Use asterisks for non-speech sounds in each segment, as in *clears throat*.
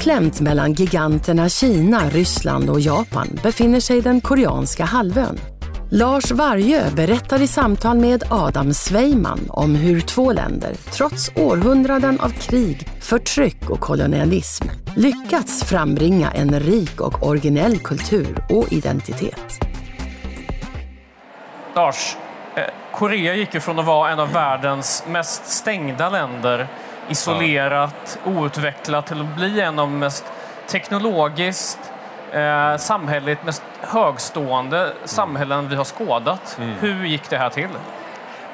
Inklämt mellan giganterna Kina, Ryssland och Japan befinner sig den koreanska halvön. Lars Vargö berättar i samtal med Adam Sveiman om hur två länder, trots århundraden av krig, förtryck och kolonialism, lyckats frambringa en rik och originell kultur och identitet. Lars, eh, Korea gick ju från att vara en av världens mest stängda länder isolerat, outvecklat till att bli en av de mest teknologiskt, eh, samhälleligt mest högstående samhällen vi har skådat. Mm. Hur gick det här till?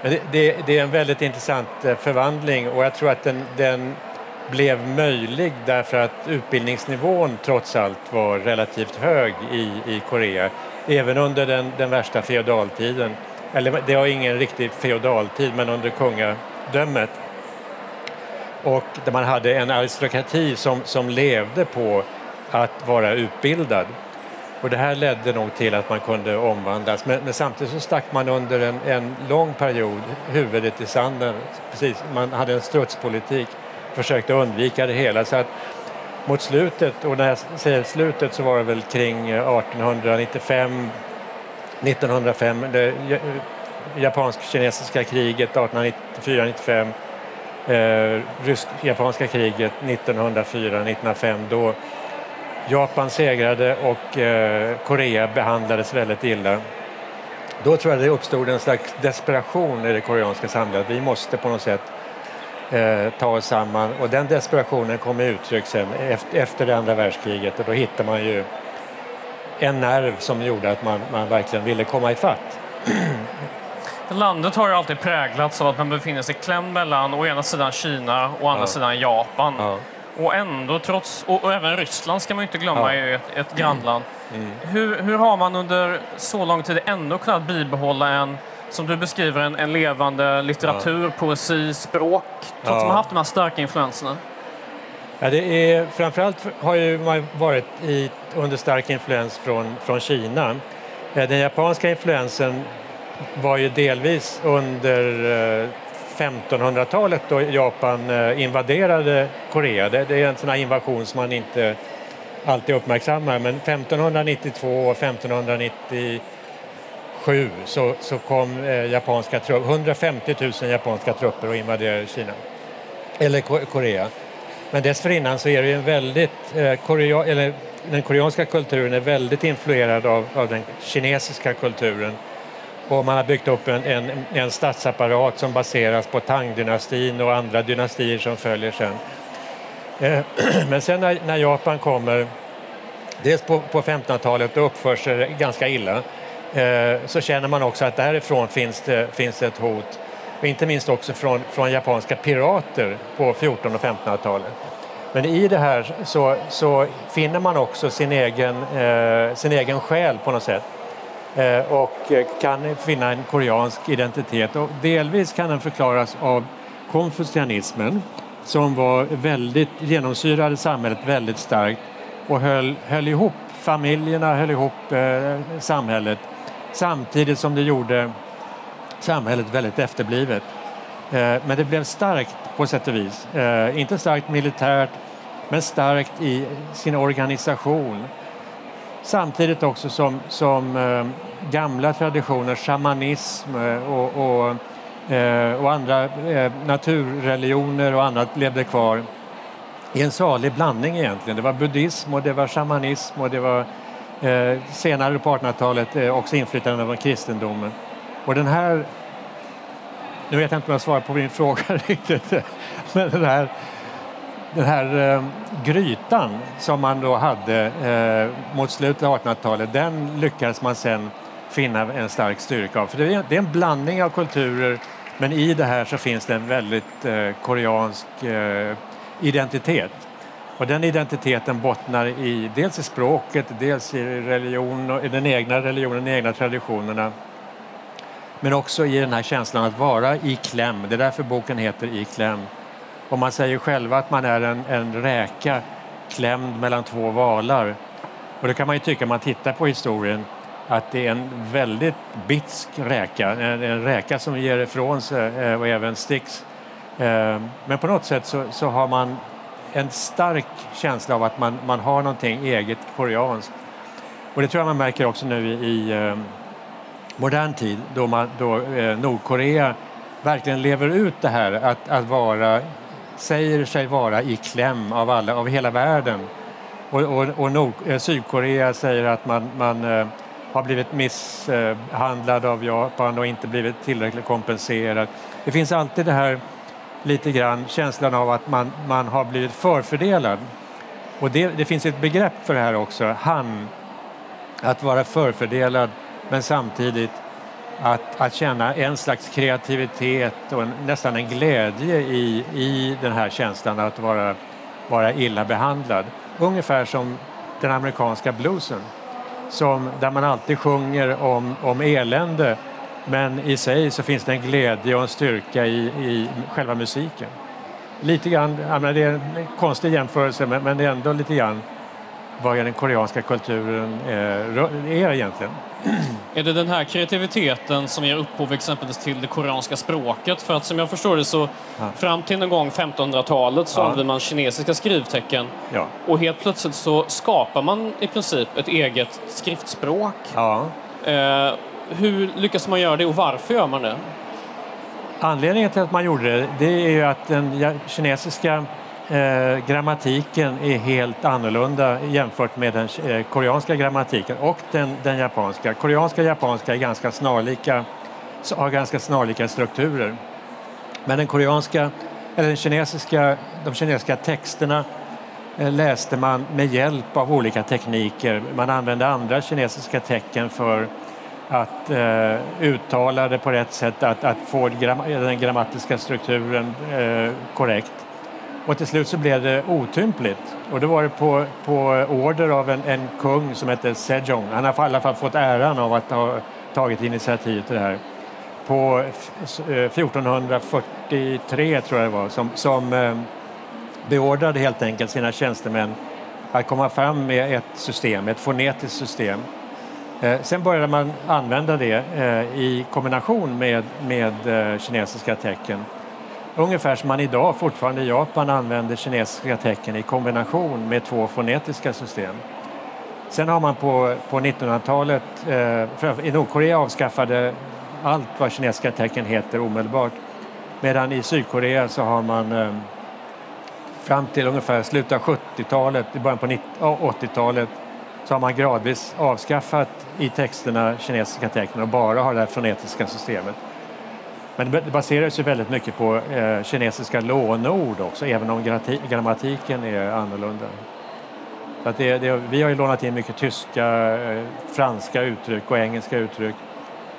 Det, det, det är en väldigt intressant eh, förvandling och jag tror att den, den blev möjlig därför att utbildningsnivån trots allt var relativt hög i, i Korea. Även under den, den värsta feodaltiden. Eller det var ingen riktig feodaltid men under kungadömet. Och där man hade en aristokrati som, som levde på att vara utbildad. Och det här ledde nog till att man kunde omvandlas. Men, men samtidigt så stack man under en, en, lång period huvudet i sanden. Precis, man hade en strutspolitik, försökte undvika det hela. Så att mot slutet, och när jag säger slutet så var det väl kring 1895, 1905, det japansk-kinesiska kriget 1894-95 eh, rysk-japanska kriget 1904-1905 då Japan segrade och eh, Korea behandlades väldigt illa. Då tror jag det uppstod en slags desperation i det koreanska samhället. Vi måste på något sätt eh, ta oss samman och den desperationen kom i uttryck sen efter, efter det andra världskriget och då hittade man ju en nerv som gjorde att man, man verkligen ville komma ifatt. Landet har ju alltid präglats av att man befinner sig klämd mellan å ena sidan Kina och å andra Ja. sidan Japan. Ja. Och ändå, trots, och, och även Ryssland ska man ju inte glömma, Ja. är ju ett, ett grannland. Mm. Hur, hur har man under så lång tid ändå kunnat bibehålla en, som du beskriver, en, en levande litteratur, poesi, språk, trots Ja. att man haft de här starka influenserna? Ja, det är, framförallt har ju man varit i, under stark influens från, från Kina. Eh, Den japanska influensen var ju delvis under eh, 1500-talet då Japan eh, invaderade Korea. Det, är en sån här invasion som man inte alltid uppmärksammar men 1592 och 1597 så, så kom eh, japanska trupper, 150 000 japanska trupper och invaderade Kina. Eller Korea. Men dessförinnan så är det en väldigt, eh, korea, eller den koreanska kulturen är väldigt influerad av, av den kinesiska kulturen. Och man har byggt upp en, en, en statsapparat som baseras på Tang-dynastin och andra dynastier som följer sen. Eh, *clears throat* men sen när, när Japan kommer, dels på, på 1500-talet och uppförs det ganska illa, eh, så känner man också att därifrån finns det, finns det ett hot. Och inte minst också från, från japanska pirater på 1400 och 1500-talet. Men i det här så, så finner man också sin egen, eh, sin egen själ på något sätt Eh, och eh, kan finna en koreansk identitet. Och delvis kan den förklaras av konfucianismen som var väldigt, genomsyrade samhället väldigt starkt och höll, höll ihop familjerna, höll ihop eh, samhället samtidigt som det gjorde samhället väldigt efterblivet. Eh, men det blev starkt på sätt och vis. Eh, inte starkt militärt, men starkt i sin organisation. Samtidigt också som, som eh, gamla traditioner, shamanism eh, och, och, eh, och andra eh, naturreligioner och annat levde kvar i en salig blandning egentligen. Det var buddhism och det var shamanism och det var eh, senare på 1800-talet eh, också inflytande av kristendomen. Och den här, nu vet jag inte om jag svarar på din *laughs* fråga riktigt, men den här, den här eh, grytan som man då hade eh, mot slutet av 1800-talet, den lyckades man sen finna en stark styrka av. För det är, det är en blandning av kulturer men i det här så finns det en väldigt eh, koreansk eh, identitet. Och den identiteten bottnar i dels i språket, dels i religion, i den egna religionen, de egna traditionerna. Men också i den här känslan att vara i kläm. Det är därför boken heter I kläm. Och man säger själva att man är en, en räka klämd mellan två valar. Och det kan man ju tycka om man tittar på historien att det är en väldigt bitsk räka, en, en räka som ger ifrån sig eh, och även sticks. Eh, men på något sätt så, så, har man en stark känsla av att man, man har någonting eget koreanskt. Och det tror jag man märker också nu i, i eh, modern tid då, man, då Nordkorea verkligen lever ut det här att, att vara, säger sig vara i kläm av alla, av hela världen. Och, och, och Nord, Sydkorea säger att man, man har blivit misshandlad av Japan och inte blivit tillräckligt kompenserad. Det finns alltid det här lite grann känslan av att man, man har blivit förfördelad. Och det, det finns ett begrepp för det här också, han, att vara förfördelad men samtidigt att, att känna en slags kreativitet och en, nästan en glädje i, i den här känslan att vara, vara illa behandlad. Ungefär som den amerikanska bluesen som, där man alltid sjunger om, om elände men i sig så finns det en glädje och en styrka i, i själva musiken. Lite grann, menar, det är en konstig jämförelse men, men det är ändå lite grann vad den koreanska kulturen är, är egentligen. Är det den här kreativiteten som ger upphov exempelvis till det koreanska språket? För att som jag förstår det så ja. fram till någon gång 1500-talet så ja. använde man kinesiska skrivtecken ja. och helt plötsligt så skapar man i princip ett eget skriftspråk. Ja. Eh, hur lyckas man göra det och varför gör man det? Anledningen till att man gjorde det, det är ju att den kinesiska eh, grammatiken är helt annorlunda jämfört med den eh, koreanska grammatiken och den, den japanska. Koreanska och japanska är ganska snarlika, har ganska snarlika strukturer. Men den koreanska, eller den kinesiska, de kinesiska texterna eh, läste man med hjälp av olika tekniker. Man använde andra kinesiska tecken för att eh, uttala det på rätt sätt, att, att få den grammatiska strukturen eh, korrekt. Och till slut så blev det otympligt. Och då var det på, på order av en, en kung som hette Sejong. Han har i alla fall fått äran av att ha tagit initiativ till det här. På 1443 eh, tror jag det var som, som eh, beordrade helt enkelt sina tjänstemän att komma fram med ett system, ett fonetiskt system. Eh, sen började man använda det i kombination med, med kinesiska tecken. Ungefär som man idag fortfarande i Japan använder kinesiska tecken i kombination med två fonetiska system. Sen har man på, på 1900-talet, eh, i Nordkorea avskaffade allt vad kinesiska tecken heter omedelbart. Medan i Sydkorea så har man eh, fram till ungefär slutet av 70-talet, i början på 80-talet så har man gradvis avskaffat i texterna kinesiska tecken och bara har det här fonetiska systemet. Men det baserar sig väldigt mycket på eh, kinesiska låneord, också, även om grammatiken är annorlunda. Så att det, det, vi har ju lånat in mycket tyska, eh, franska uttryck och engelska uttryck.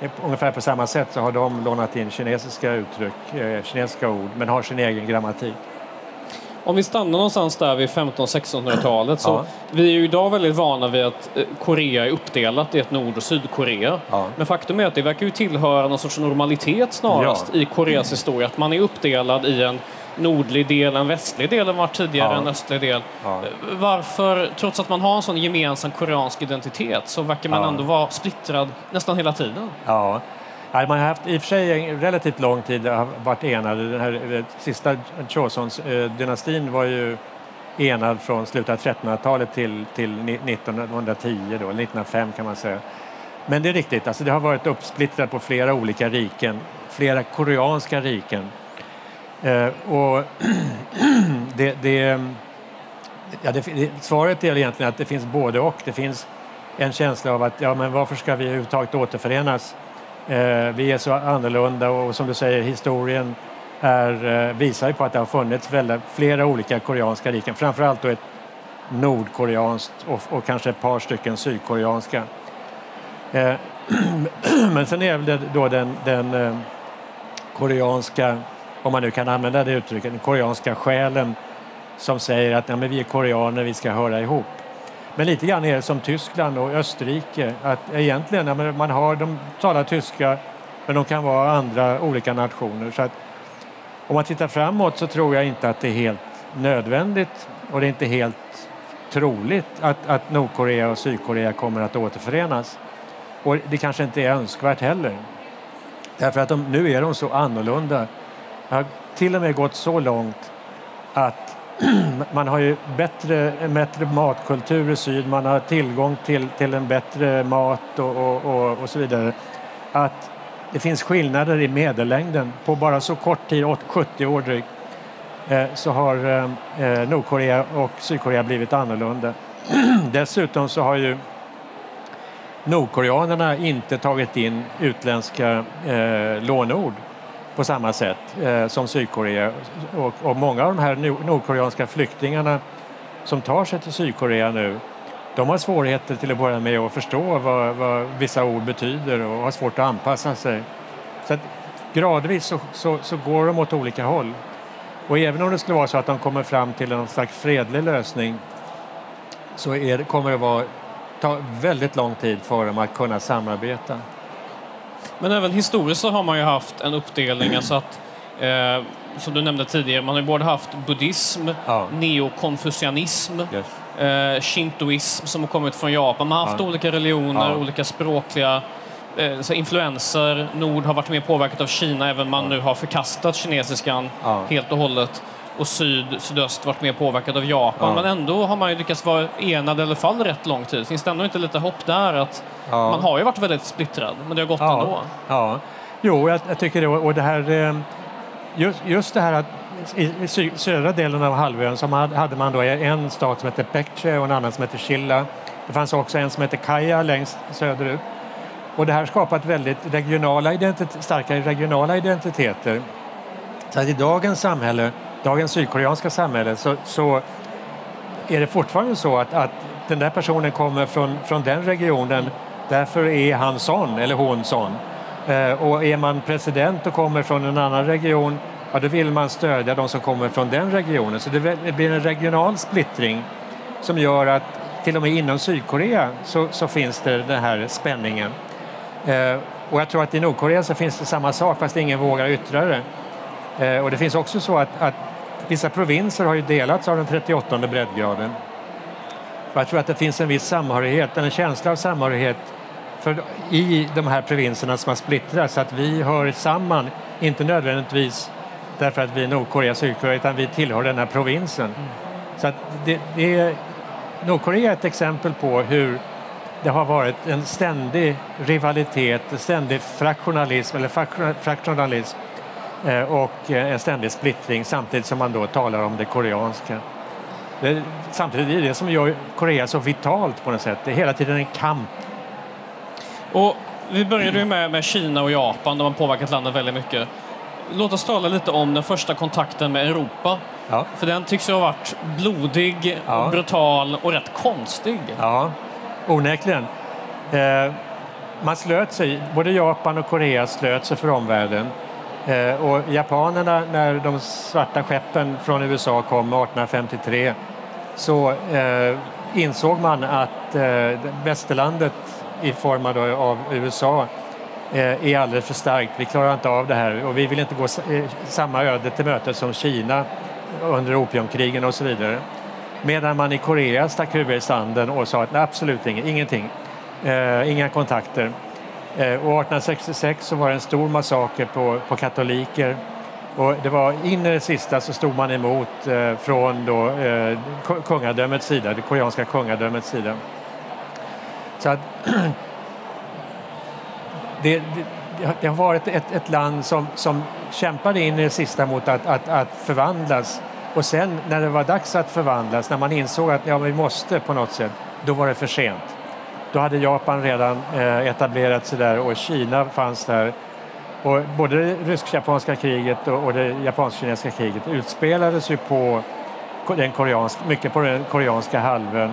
Eh, ungefär på samma sätt så har de lånat in kinesiska uttryck, eh, kinesiska ord, men har sin egen grammatik. Om vi stannar någonstans där vid 1500-1600-talet så ja. vi är ju idag väldigt vana vid att eh, Korea är uppdelat i ett Nord och Sydkorea. Ja. Men faktum är att det verkar ju tillhöra någon sorts normalitet snarast ja. i Koreas historia. Att man är uppdelad i en nordlig del, en västlig del, var tidigare ja. en östlig del. Ja. Varför, trots att man har en sån gemensam koreansk identitet, så verkar man ja. ändå vara splittrad nästan hela tiden? Ja, man har haft i och för sig en relativt lång tid varit enade. Den här eh, sista Chosons-dynastin eh, var ju enad från slutet av 1300-talet till, till 1910, då, 1905 kan man säga. Men det är riktigt, alltså det har varit uppsplittrat på flera olika riken, flera koreanska riken. Eh, och *clears throat* det, det, ja, det, svaret är egentligen att det finns både och. Det finns en känsla av att ja, men varför ska vi överhuvudtaget återförenas? Eh, vi är så annorlunda och som du säger, historien är, eh, visar ju på att det har funnits väldigt, flera olika koreanska riken, framförallt då ett nordkoreanskt och, och kanske ett par stycken sydkoreanska. Eh, *clears throat* men sen är det då den, den eh, koreanska, om man nu kan använda det uttrycket, den koreanska själen som säger att ja, men vi är koreaner, vi ska höra ihop. Men lite grann är det som Tyskland och Österrike, att egentligen, man har, de talar tyska, men de kan vara andra olika nationer. Så att, om man tittar framåt så tror jag inte att det är helt nödvändigt och det är inte helt troligt att, att Nordkorea och Sydkorea kommer att återförenas. Och det kanske inte är önskvärt heller. Därför att de, nu är de så annorlunda. Det har till och med gått så långt att *clears throat* man har ju bättre, bättre matkultur i syd, man har tillgång till, till en bättre mat och, och, och, och så vidare. Att det finns skillnader i medellängden. På bara så kort tid, 70 år drygt, eh, så har eh, eh, Nordkorea och Sydkorea blivit annorlunda. *clears throat* Dessutom så har ju nordkoreanerna inte tagit in utländska lånord på samma sätt eh, som Sydkorea. Och, och, många av de här nordkoreanska flyktingarna som tar sig till Sydkorea nu de har svårigheter till att börja med att förstå vad, vad vissa ord betyder och har svårt att anpassa sig. Så att gradvis så, så, så, går de åt olika håll. Och även om det skulle vara så att de kommer fram till en slags fredlig lösning så är, kommer det vara, ta väldigt lång tid för dem att kunna samarbeta. Men även historiskt så har man ju haft en uppdelning, alltså att eh, som du nämnde tidigare, man har både haft buddhism, ja. neokonfucianism, yes. eh, shintoism som har kommit från Japan. Man har haft ja. olika religioner, ja. olika språkliga eh, så influenser. Nord har varit mer påverkat av Kina, även om man nu har förkastat kinesiskan helt och hållet och syd, sydöst varit mer påverkad av Japan. Ja. Men ändå har man ju lyckats vara enad i alla fall rätt lång tid. Finns det ändå inte lite hopp där? att ja. Man har ju varit väldigt splittrad, men det har gått ja. ändå. Ja, jo, jag, jag tycker det. Och det här, eh, just, just det här att i södra delen av halvön så hade man då en stat som hette Pekche och en annan som hette Chilla. Det fanns också en som hette Kaya längst söderut. Och det här skapat väldigt regionala identitet, starka regionala identiteter. Så att i dagens samhälle dagens sydkoreanska samhälle så, så är det fortfarande så att, att den där personen kommer från, från den regionen, därför är han sån eller hon sån. Eh, och är man president och kommer från en annan region, ja, då vill man stödja de som kommer från den regionen. Så det blir en regional splittring som gör att till och med inom Sydkorea så, så finns det den här spänningen. Eh, och jag tror att i Nordkorea så finns det samma sak fast ingen vågar yttra det. Eh, och det finns också så att, att vissa provinser har ju delats av den 38 breddgraden. Jag tror att det finns en viss samhörighet, en känsla av samhörighet för, i de här provinserna som har splittrats, så att vi hör samman, inte nödvändigtvis därför att vi är Nordkorea, Sydkorea, utan vi tillhör den här provinsen. Mm. Så att det, det är, Nordkorea är ett exempel på hur det har varit en ständig rivalitet, en ständig fraktionalism eller fraktionalism och eh, en ständig splittring samtidigt som man då talar om det koreanska. Det, samtidigt är det som gör Korea så vitalt på något sätt. Det är hela tiden en kamp. Och vi började ju med, med Kina och Japan, de har påverkat landet väldigt mycket. Låt oss tala lite om den första kontakten med Europa. Ja. För den tycks ju ha varit blodig, ja. brutal och rätt konstig. Ja, onekligen. Eh, man slöt sig, både Japan och Korea slöt sig för omvärlden. Eh, och japanerna, när de svarta skeppen från USA kom 1853 så eh, insåg man att eh, västerlandet i form av USA eh, är alldeles för starkt. Vi klarar inte av det här och vi vill inte gå eh, samma öde till mötes som Kina under opiumkrigen och så vidare. Medan man i Korea stack huvudet i sanden och sa att nej, absolut ingenting, eh, inga kontakter. Eh, och 1866 så var det en stor massaker på, på katoliker och det var in i det sista så stod man emot eh, från då, eh, kungadömets sida, det koreanska kungadömets sida. Så att *clears throat* det, det, det, har varit ett, ett land som, som kämpade in i det sista mot att, att, att förvandlas och sen när det var dags att förvandlas, när man insåg att ja, vi måste på något sätt, då var det för sent. Då hade Japan redan eh, etablerat sig där och Kina fanns där. Och både det rysk-japanska kriget och det japansk-kinesiska kriget utspelades ju på den koreansk, mycket på den koreanska halvön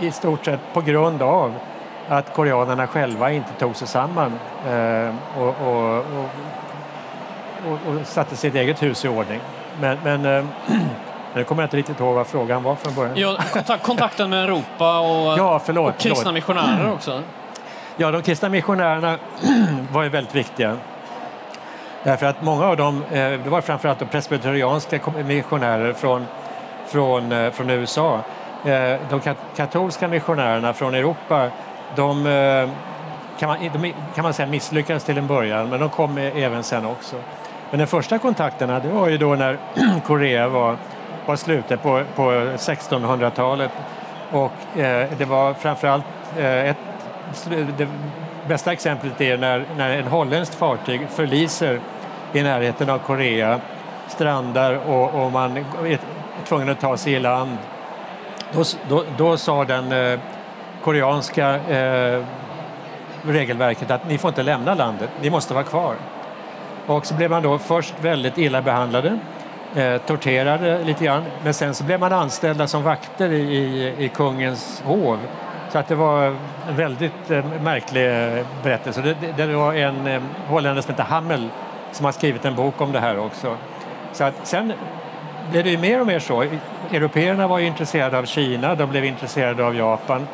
i stort sett på grund av att koreanerna själva inte tog sig samman eh, och, och, och, och, satte sitt eget hus i ordning. Men, men eh, *clears throat* Nu kommer jag inte riktigt ihåg vad frågan var från början. Ja, kontakt, kontakten med Europa och, Ja, förlåt, och kristna förlåt. missionärer också. Ja, de kristna missionärerna *clears throat* var ju väldigt viktiga. Därför att många av dem, eh, det var framförallt de presbyterianska missionärer från, från, eh, från USA. Eh, De kat- katolska missionärerna från Europa, de kan man, de kan man säga misslyckades till en början, men de kom även sen också. Men de första kontakterna, det var ju då när *clears throat* Korea var, var slutet på, på 1600-talet. Och eh, det var framförallt eh, ett det bästa exemplet är när, när en holländskt fartyg förliser i närheten av Korea, strandar och, och man är tvungen att ta sig i land. Då, då, då sa den eh, koreanska eh, regelverket att ni får inte lämna landet, ni måste vara kvar. Och så blev man då först väldigt illa behandlade, eh, torterade lite grann, men sen så blev man anställda som vakter i, i, i kungens hov. Så att det var en väldigt eh, märklig eh, berättelse. Det, det, det var en eh, holländare som heter Hammel som har skrivit en bok om det här också. Så att sen blev det ju mer och mer så. Européerna var ju intresserade av Kina, de blev intresserade av Japan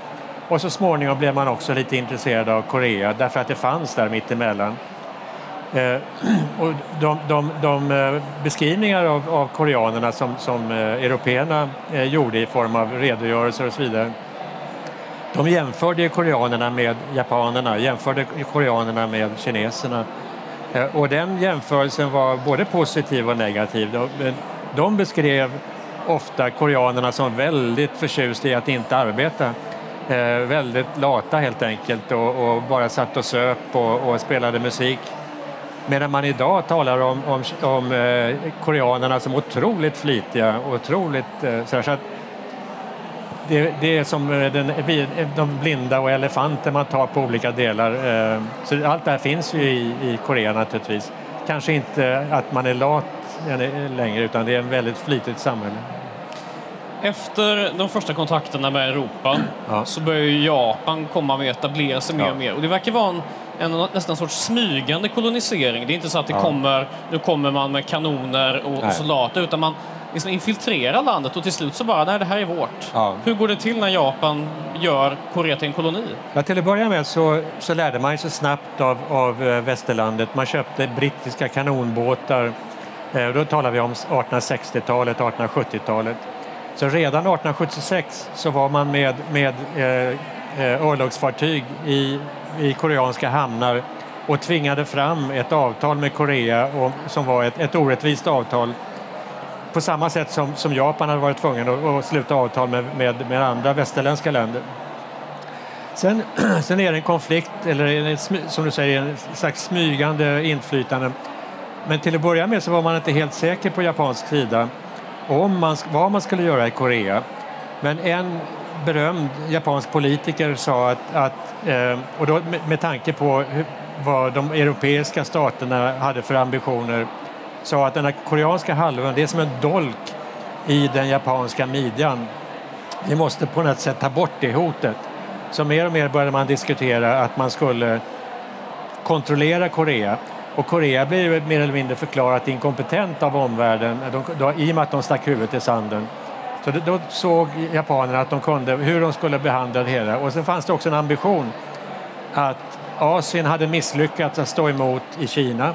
och så småningom blev man också lite intresserad av Korea därför att det fanns där mittemellan. Eh, och de, de, de eh, beskrivningar av, av koreanerna som, som eh, européerna eh, gjorde i form av redogörelser och så vidare de jämförde koreanerna med japanerna, jämförde koreanerna med kineserna. Eh, Och den jämförelsen var både positiv och negativ. De, eh, de beskrev ofta koreanerna som väldigt förtjusta i att inte arbeta. Eh, väldigt lata helt enkelt och, och bara satt och söp och, och spelade musik. Medan man idag talar om, om, om eh, koreanerna som otroligt flitiga och otroligt... Eh, så, här, så att det, det är som eh, den, eh, eh, de blinda och elefanter man tar på olika delar. Eh, Så allt det här finns ju i, i Korea naturligtvis. Kanske inte att man är lat längre utan det är ett väldigt flitigt samhälle. Efter de första kontakterna med Europa Ja. så börjar Japan komma med att etablera sig mer Ja. och mer. Och det verkar vara en, en nästan sorts smygande kolonisering. Det är inte så att det Ja. kommer, nu kommer man med kanoner och, Nej. och soldater utan man liksom infiltrerar landet och till slut så bara, nej det här är vårt. Hur går det till när Japan gör Korea till en koloni? Ja, till att börja med så, så lärde man sig snabbt av, av eh, västerlandet. Man köpte brittiska kanonbåtar. Eh, Då talar vi om 1860-talet, 1870-talet. Så redan 1876 så var man med, med eh, eh, örlogsfartyg i, i koreanska hamnar och tvingade fram ett avtal med Korea och, som var ett, ett orättvist avtal på samma sätt som, som Japan hade varit tvungen att, att sluta avtal med, med, med andra västerländska länder. Sen, *clears throat* sen är det en konflikt, eller en, som du säger, en slags smygande inflytande. Men till att börja med så var man inte helt säker på japansk sida om man, vad man skulle göra i Korea. Men en berömd japansk politiker sa att, att eh, och då med, med tanke på hur, vad de europeiska staterna hade för ambitioner, sa att den här koreanska halvön, det är som en dolk i den japanska midjan. Vi måste på något sätt ta bort det hotet. Så mer och mer började man diskutera att man skulle kontrollera Korea. Och Korea blev ju mer eller mindre förklarat inkompetent av omvärlden de, då, i och med att de stack huvudet i sanden. Så då, då såg japanerna att de kunde, hur de skulle behandla det hela. Och sen fanns det också en ambition att Asien hade misslyckats att stå emot i Kina.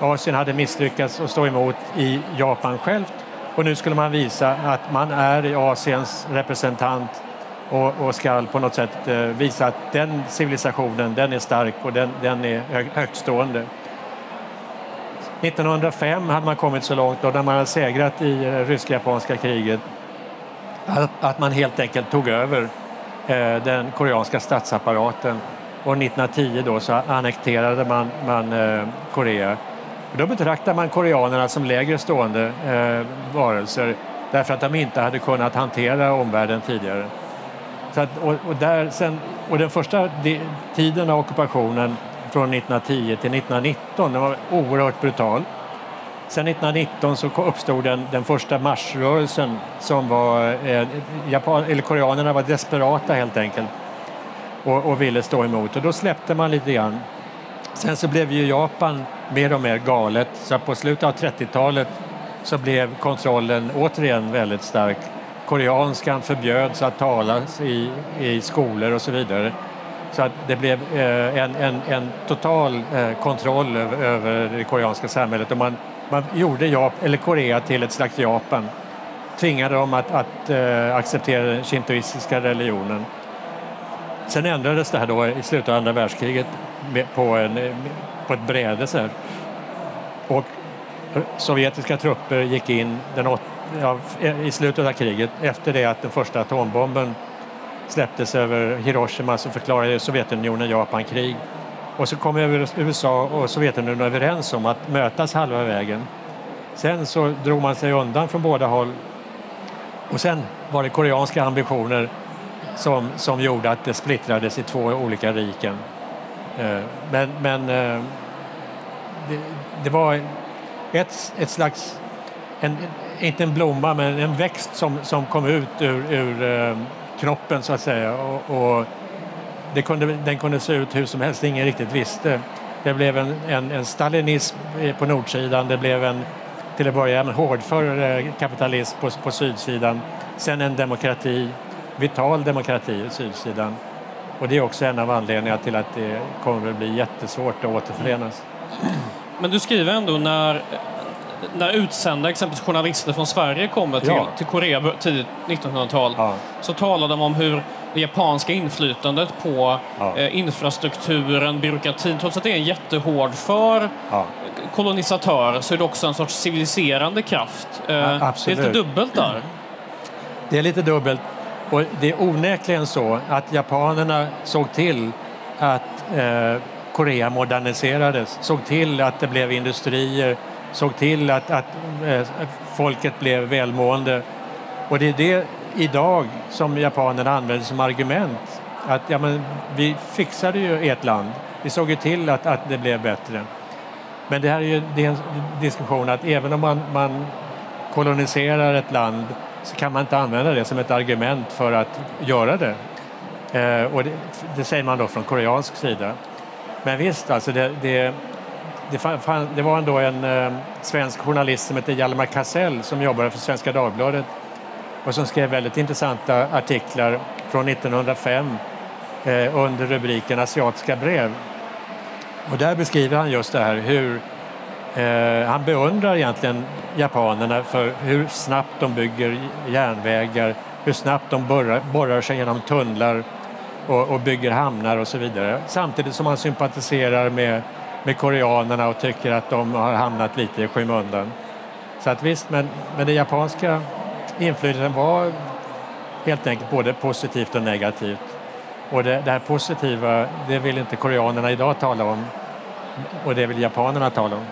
Asien hade misslyckats att stå emot i Japan självt. Och nu skulle man visa att man är i Asiens representant och, och ska på något sätt eh, visa att den civilisationen den är stark och den, den är hö, högtstående. 1905 hade man kommit så långt då när man hade segrat i det rysk-japanska kriget att, att man helt enkelt tog över eh, den koreanska statsapparaten och 1910 då så annekterade man, man eh, Korea. Och då betraktar man koreanerna som lägre stående eh, varelser därför att de inte hade kunnat hantera omvärlden tidigare. Så att, och, och, där sen, och den första de, tiden av ockupationen från 1910 till 1919 den var oerhört brutal. Sen 1919 så uppstod den, den första marsrörelsen som var... Eh, Japan, eller koreanerna var desperata helt enkelt och, och ville stå emot och då släppte man lite grann. Sen så blev ju Japan mer och mer galet så på slutet av 30-talet så blev kontrollen återigen väldigt stark. Koreanskan förbjöds att talas i, i skolor och så vidare. Så att det blev eh, en, en, en total eh, kontroll över, över det koreanska samhället och man, man gjorde Jap eller Korea till ett slags Japan. Tvingade dem att, att eh, acceptera den shintoistiska religionen. Sen ändrades det här då i slutet av andra världskriget på, en, eh, på ett bräde. Så här. Och eh, sovjetiska trupper gick in den åt, ja, eh, i slutet av kriget efter det att den första atombomben släpptes över Hiroshima så förklarade Sovjetunionen Japan krig. Och så kom USA och Sovjetunionen överens om att mötas halva vägen. Sen så drog man sig undan från båda håll och sen var det koreanska ambitioner som, som gjorde att det splittrades i två olika riken. Eh, men, men eh, det, det var ett, ett slags, en, inte en blomma, men en växt som, som kom ut ur, ur eh, kroppen så att säga. Och, och det kunde, den kunde se ut hur som helst, ingen riktigt visste. Det blev en, en, en stalinism på nordsidan, det blev en till att börja med hårdför kapitalism på, på sydsidan, sen en demokrati, vital demokrati på sydsidan. Och det är också en av anledningarna till att det kommer att bli jättesvårt att återförenas. Men du skriver ändå när, när utsända exempelvis journalister från Sverige kommer till, ja. till Korea tidigt 1900-tal ja. så talar de om hur det japanska inflytandet på ja. eh, infrastrukturen, byråkratin, trots att det är en jättehård för kolonisatör så är det också en sorts civiliserande kraft. Eh, det är lite dubbelt där. Det är lite dubbelt. Och det är onekligen så att japanerna såg till att eh, Korea moderniserades, såg till att det blev industrier, såg till att, att eh, folket blev välmående. Och det är det idag som japanerna använder som argument. Att ja, men, vi fixade ju ert land, vi såg ju till att, att det blev bättre. Men det här är ju det är en diskussion att även om man, man koloniserar ett land så kan man inte använda det som ett argument för att göra det. Eh, och det, det, säger man då från koreansk sida. Men visst, alltså det, det, det, fann, det var ändå en eh, svensk journalist som hette Hjalmar Kassell som jobbade för Svenska Dagbladet och som skrev väldigt intressanta artiklar från 1905 eh, under rubriken Asiatiska brev. Och där beskriver han just det här hur eh, han beundrar egentligen japanerna för hur snabbt de bygger järnvägar, hur snabbt de borrar, borrar sig genom tunnlar och, och, bygger hamnar och så vidare. Samtidigt som han sympatiserar med, med koreanerna och tycker att de har hamnat lite i skymundan. Så att visst, men, men det japanska inflytandet var helt enkelt både positivt och negativt. Och det, det här positiva, det vill inte koreanerna idag tala om och det vill japanerna tala om.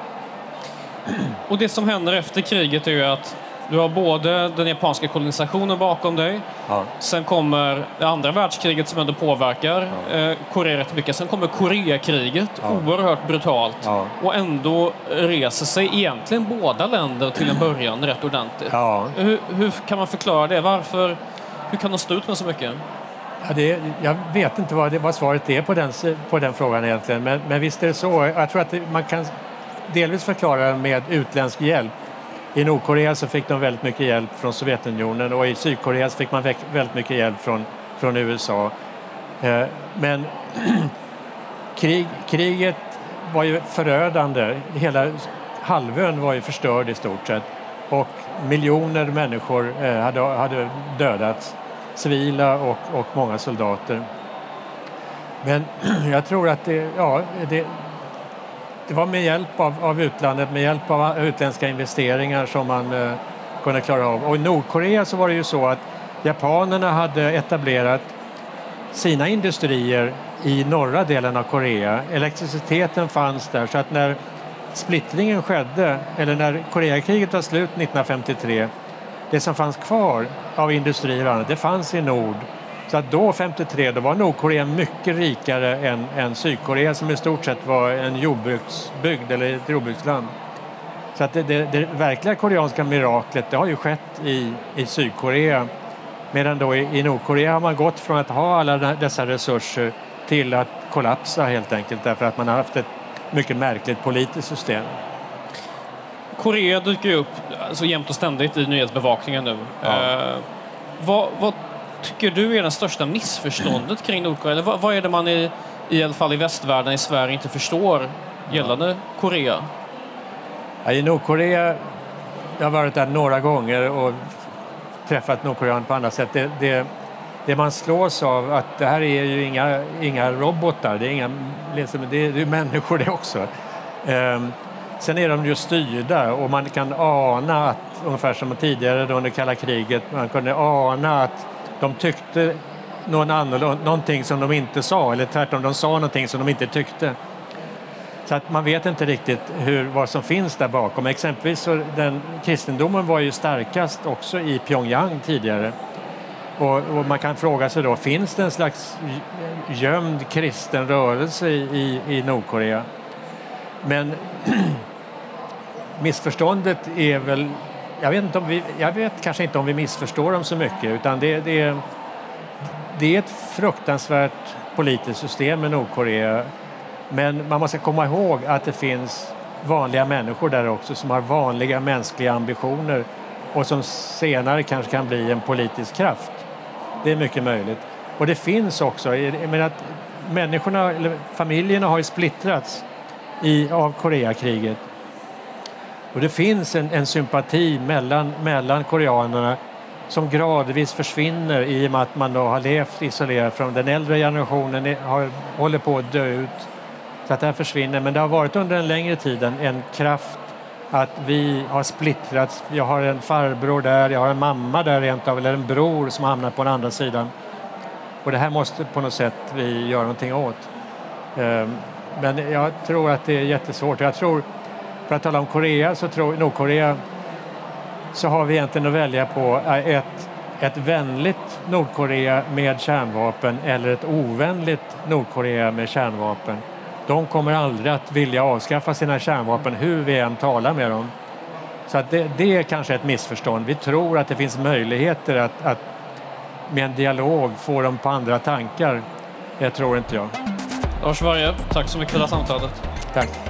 Och det som händer efter kriget är ju att du har både den japanska kolonisationen bakom dig. Ja. Sen kommer det andra världskriget som ändå påverkar ja. eh, Korea rätt mycket. Sen kommer Koreakriget, ja. oerhört brutalt. Ja. Och ändå reser sig egentligen båda länder till en början rätt ordentligt. Ja. Hur, hur kan man förklara det? Varför, hur kan de stå ut med så mycket? Ja, det, jag vet inte vad, det, vad svaret är på den, på den frågan egentligen. Men, men visst är det så. Jag tror att det, man kan delvis förklara det med utländsk hjälp. I Nordkorea så fick de väldigt mycket hjälp från Sovjetunionen och i Sydkorea så fick man väldigt mycket hjälp från, från USA. Eh, men *clears throat* krig, kriget var ju förödande. Hela halvön var ju förstörd i stort sett och miljoner människor eh, hade, hade dödats. Civila och, och många soldater. Men *clears throat* jag tror att det, ja, det, det var med hjälp av, av utlandet, med hjälp av utländska investeringar som man eh, kunde klara av. Och i Nordkorea så var det ju så att japanerna hade etablerat sina industrier i norra delen av Korea. Elektriciteten fanns där så att när splittringen skedde, eller när Koreakriget var slut 1953, det som fanns kvar av industrier och annat, det fanns i nord så att då, 53, då var Nordkorea mycket rikare än, än Sydkorea som i stort sett var en jordbruksbygd eller ett jordbruksland. Så att det, det, det verkliga koreanska miraklet det har ju skett i, i Sydkorea. Medan då i, i Nordkorea har man gått från att ha alla dessa resurser till att kollapsa helt enkelt därför att man har haft ett mycket märkligt politiskt system. Korea dyker ju upp alltså, jämt och ständigt i nyhetsbevakningen nu. Ja. Eh, vad, vad, tycker du är det största missförståndet kring Nordkorea? Eller vad, vad, är det man i, i alla fall i västvärlden, i Sverige, inte förstår gällande Korea? Ja, I Nordkorea, jag har varit där några gånger och träffat Nordkoreaner på andra sätt. Det, det, det man slås av att det här är ju inga, inga robotar, det är, inga, liksom, det är, det är människor det också. Um, sen är de ju styrda och man kan ana att, ungefär som tidigare under kalla kriget, man kunde ana att de tyckte någon annorlunda, någonting som de inte sa eller tvärtom, de sa någonting som de inte tyckte. Så att man vet inte riktigt hur, vad som finns där bakom. Exempelvis så den, kristendomen var ju starkast också i Pyongyang tidigare. Och, och, man kan fråga sig då, finns det en slags gömd kristen rörelse i, i Nordkorea? Men *clears throat* missförståndet är väl, jag vet, inte om vi, jag vet kanske inte om vi missförstår dem så mycket utan det, det, det är ett fruktansvärt politiskt system i Nordkorea men man måste komma ihåg att det finns vanliga människor där också som har vanliga mänskliga ambitioner och som senare kanske kan bli en politisk kraft. Det är mycket möjligt. Och det finns också, men att människorna, eller familjerna har ju splittrats i, av Koreakriget. Och det finns en, en sympati mellan, mellan koreanerna som gradvis försvinner i och med att man då har levt isolerat från den äldre generationen, har, håller på att dö ut så att det här försvinner. Men det har varit under en längre tid en, en kraft att vi har splittrats. Jag har en farbror där, jag har en mamma där rent av, eller en bror som hamnar på den andra sidan. Och det här måste på något sätt vi göra någonting åt. Ehm, men jag tror att det är jättesvårt. Jag tror, för att tala om Korea, så tror Nordkorea så har vi egentligen att välja på eh, ett, ett vänligt Nordkorea med kärnvapen eller ett ovänligt Nordkorea med kärnvapen de kommer aldrig att vilja avskaffa sina kärnvapen hur vi än talar med dem. Så att det, det är kanske ett missförstånd. Vi tror att det finns möjligheter att, att med en dialog få dem på andra tankar. Det tror inte jag. Lars Varje, tack så mycket för det här samtalet. Tack.